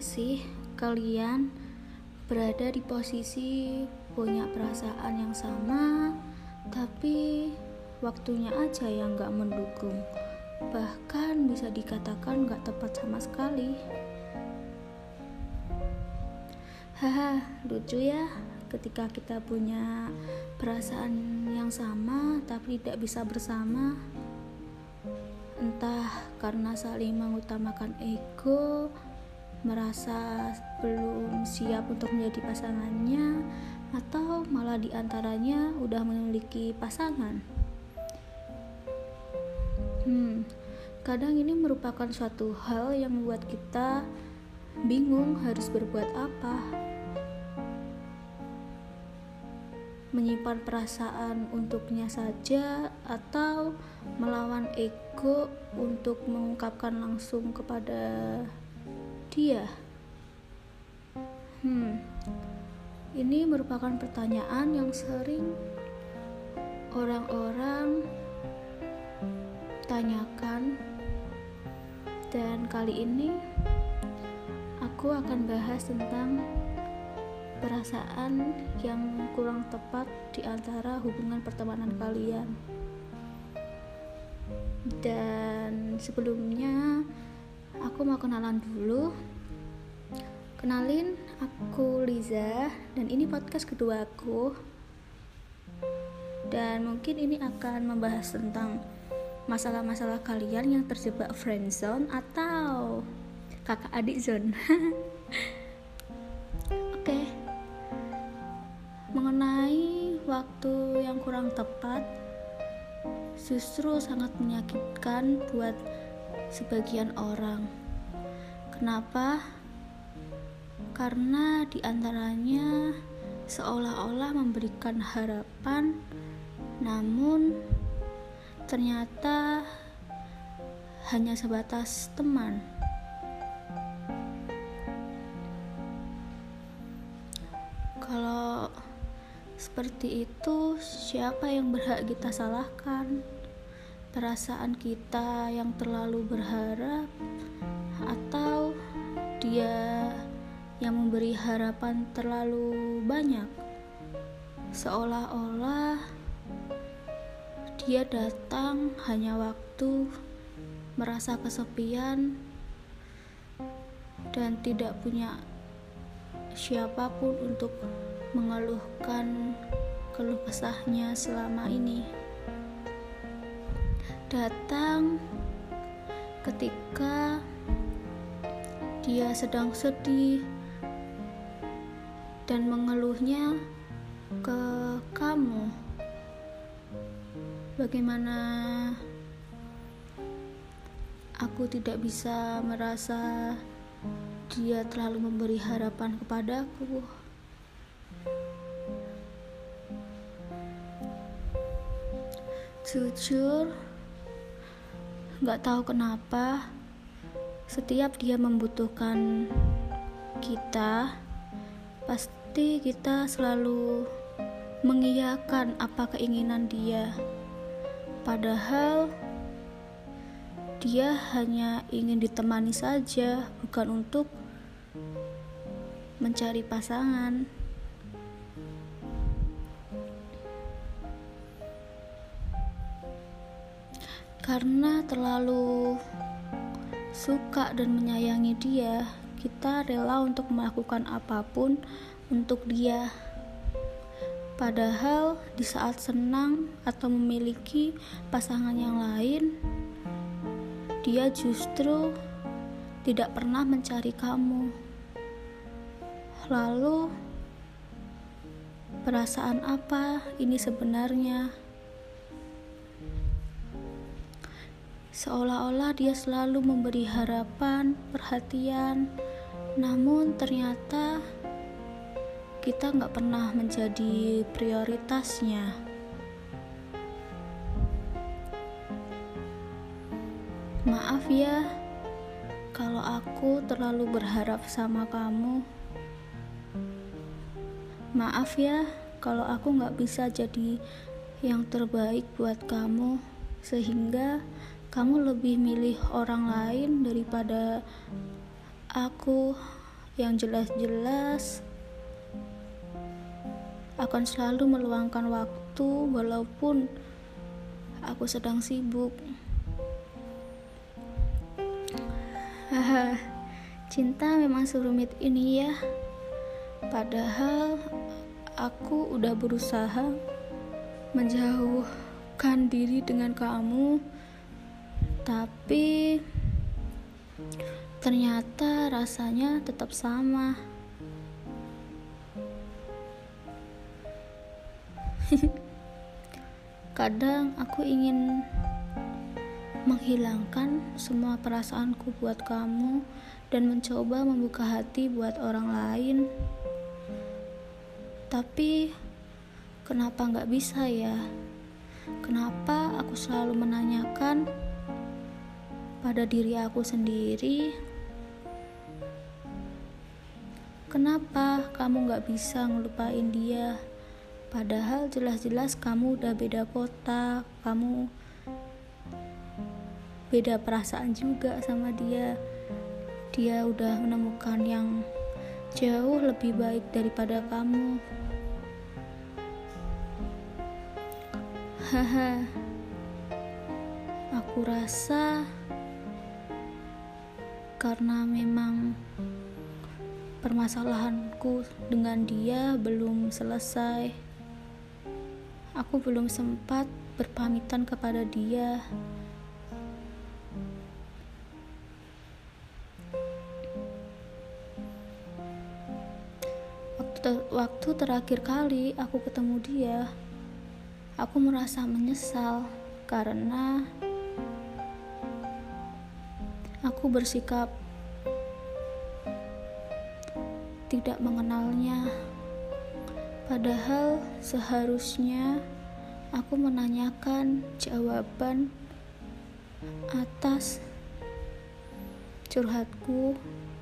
sih kalian berada di posisi punya perasaan yang sama, tapi waktunya aja yang gak mendukung, bahkan bisa dikatakan gak tepat sama sekali. Haha, lucu ya ketika kita punya perasaan yang sama tapi tidak bisa bersama entah karena saling mengutamakan ego merasa belum siap untuk menjadi pasangannya atau malah di antaranya udah memiliki pasangan? Hmm kadang ini merupakan suatu hal yang membuat kita bingung harus berbuat apa. Menyimpan perasaan untuknya saja atau melawan ego untuk mengungkapkan langsung kepada dia. Hmm. Ini merupakan pertanyaan yang sering orang-orang tanyakan dan kali ini aku akan bahas tentang perasaan yang kurang tepat di antara hubungan pertemanan kalian. Dan sebelumnya aku mau kenalan dulu. Kenalin, aku Liza dan ini podcast kedua aku. Dan mungkin ini akan membahas tentang masalah-masalah kalian yang terjebak friendzone atau kakak adik zone. mengenai waktu yang kurang tepat justru sangat menyakitkan buat sebagian orang. Kenapa? Karena di antaranya seolah-olah memberikan harapan, namun ternyata hanya sebatas teman. Kalau seperti itu, siapa yang berhak kita salahkan? Perasaan kita yang terlalu berharap, atau dia yang memberi harapan terlalu banyak? Seolah-olah dia datang hanya waktu merasa kesepian dan tidak punya siapa pun untuk mengeluhkan keluh kesahnya selama ini. Datang ketika dia sedang sedih dan mengeluhnya ke kamu. Bagaimana aku tidak bisa merasa dia terlalu memberi harapan kepadaku. Jujur, gak tahu kenapa setiap dia membutuhkan kita, pasti kita selalu mengiyakan apa keinginan dia. Padahal dia hanya ingin ditemani saja, bukan untuk mencari pasangan. Karena terlalu suka dan menyayangi dia, kita rela untuk melakukan apa pun untuk dia. Padahal di saat senang atau memiliki pasangan yang lain, dia justru tidak pernah mencari kamu. Lalu, perasaan apa ini sebenarnya? Seolah-olah dia selalu memberi harapan, perhatian, namun ternyata kita nggak pernah menjadi prioritasnya. Maaf ya, kalau aku terlalu berharap sama kamu. Maaf ya, kalau aku nggak bisa jadi yang terbaik buat kamu, sehingga kamu lebih milih orang lain daripada aku yang jelas-jelas akan selalu meluangkan waktu walaupun aku sedang sibuk. Cinta memang serumit ini ya. Padahal aku udah berusaha menjauhkan diri dengan kamu, tapi ternyata rasanya tetap sama. Kadang aku ingin menghilangkan semua perasaanku buat kamu dan mencoba membuka hati buat orang lain. Tapi kenapa nggak bisa ya? Kenapa aku selalu menanyakan pada diri aku sendiri? Kenapa kamu nggak bisa ngelupain dia? Padahal jelas-jelas kamu udah beda kota, kamu beda perasaan juga sama dia dia udah menemukan yang jauh lebih baik daripada kamu haha aku rasa karena memang permasalahanku dengan dia belum selesai. Aku belum sempat berpamitan kepada dia. Waktu terakhir kali aku ketemu dia, aku merasa menyesal karena aku bersikap tidak mengenalnya. Padahal seharusnya aku menanyakan jawaban atas curhatku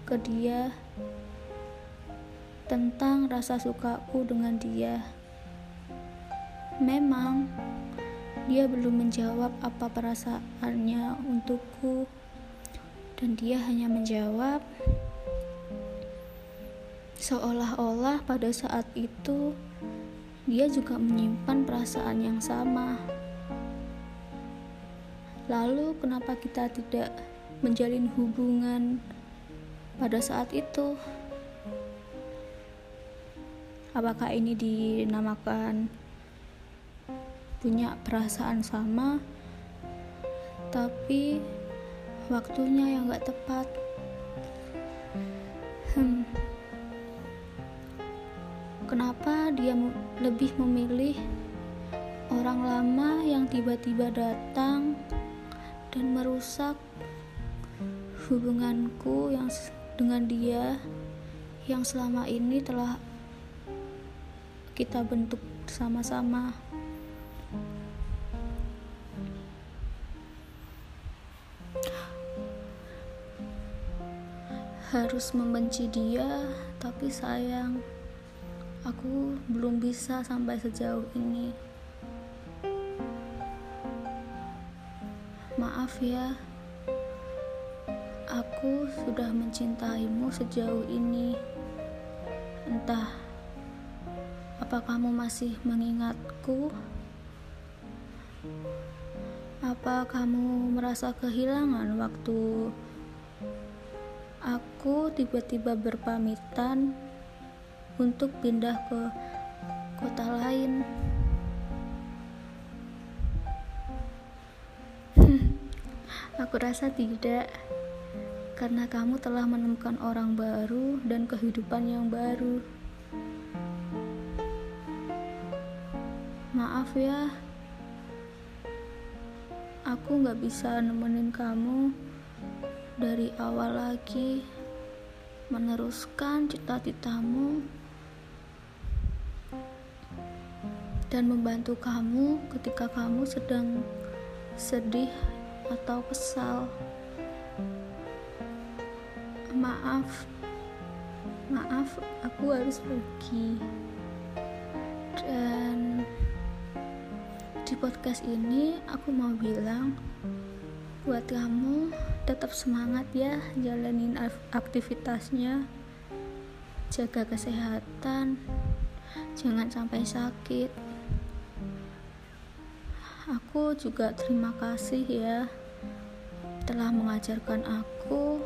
ke dia tentang rasa sukaku dengan dia. Memang dia belum menjawab apa perasaannya untukku, dan dia hanya menjawab seolah-olah pada saat itu dia juga menyimpan perasaan yang sama. Lalu, kenapa kita tidak menjalin hubungan pada saat itu? apakah ini dinamakan punya perasaan sama tapi waktunya yang gak tepat hmm. kenapa dia lebih memilih orang lama yang tiba-tiba datang dan merusak hubunganku yang dengan dia yang selama ini telah kita bentuk bersama-sama. Harus membenci dia, tapi sayang, aku belum bisa sampai sejauh ini. Maaf ya, aku sudah mencintaimu sejauh ini. Entah apa kamu masih mengingatku? Apa kamu merasa kehilangan waktu aku tiba-tiba berpamitan untuk pindah ke kota lain? aku rasa tidak, karena kamu telah menemukan orang baru dan kehidupan yang baru. Maaf ya, aku gak bisa nemenin kamu dari awal lagi meneruskan cita-citamu dan membantu kamu ketika kamu sedang sedih atau kesal. Maaf, maaf, aku harus pergi. Dan di podcast ini aku mau bilang buat kamu tetap semangat ya jalanin aktivitasnya. Jaga kesehatan, jangan sampai sakit. Aku juga terima kasih ya telah mengajarkan aku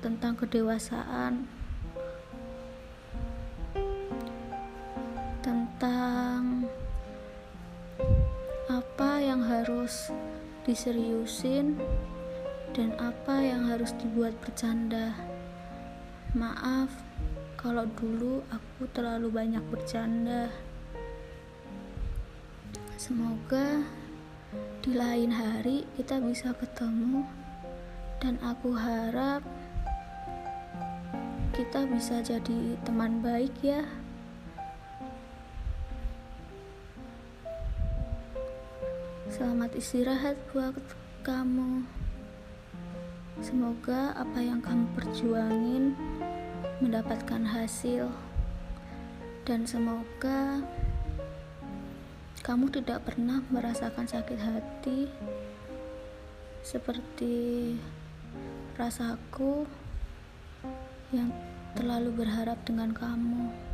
tentang kedewasaan, tentang apa yang harus diseriusin dan apa yang harus dibuat bercanda. Maaf kalau dulu aku terlalu banyak bercanda. Semoga di lain hari kita bisa ketemu dan aku harap kita bisa jadi teman baik ya. Selamat istirahat buat kamu. Semoga apa yang kamu perjuangin mendapatkan hasil, dan semoga kamu tidak pernah merasakan sakit hati seperti rasaku yang terlalu berharap dengan kamu.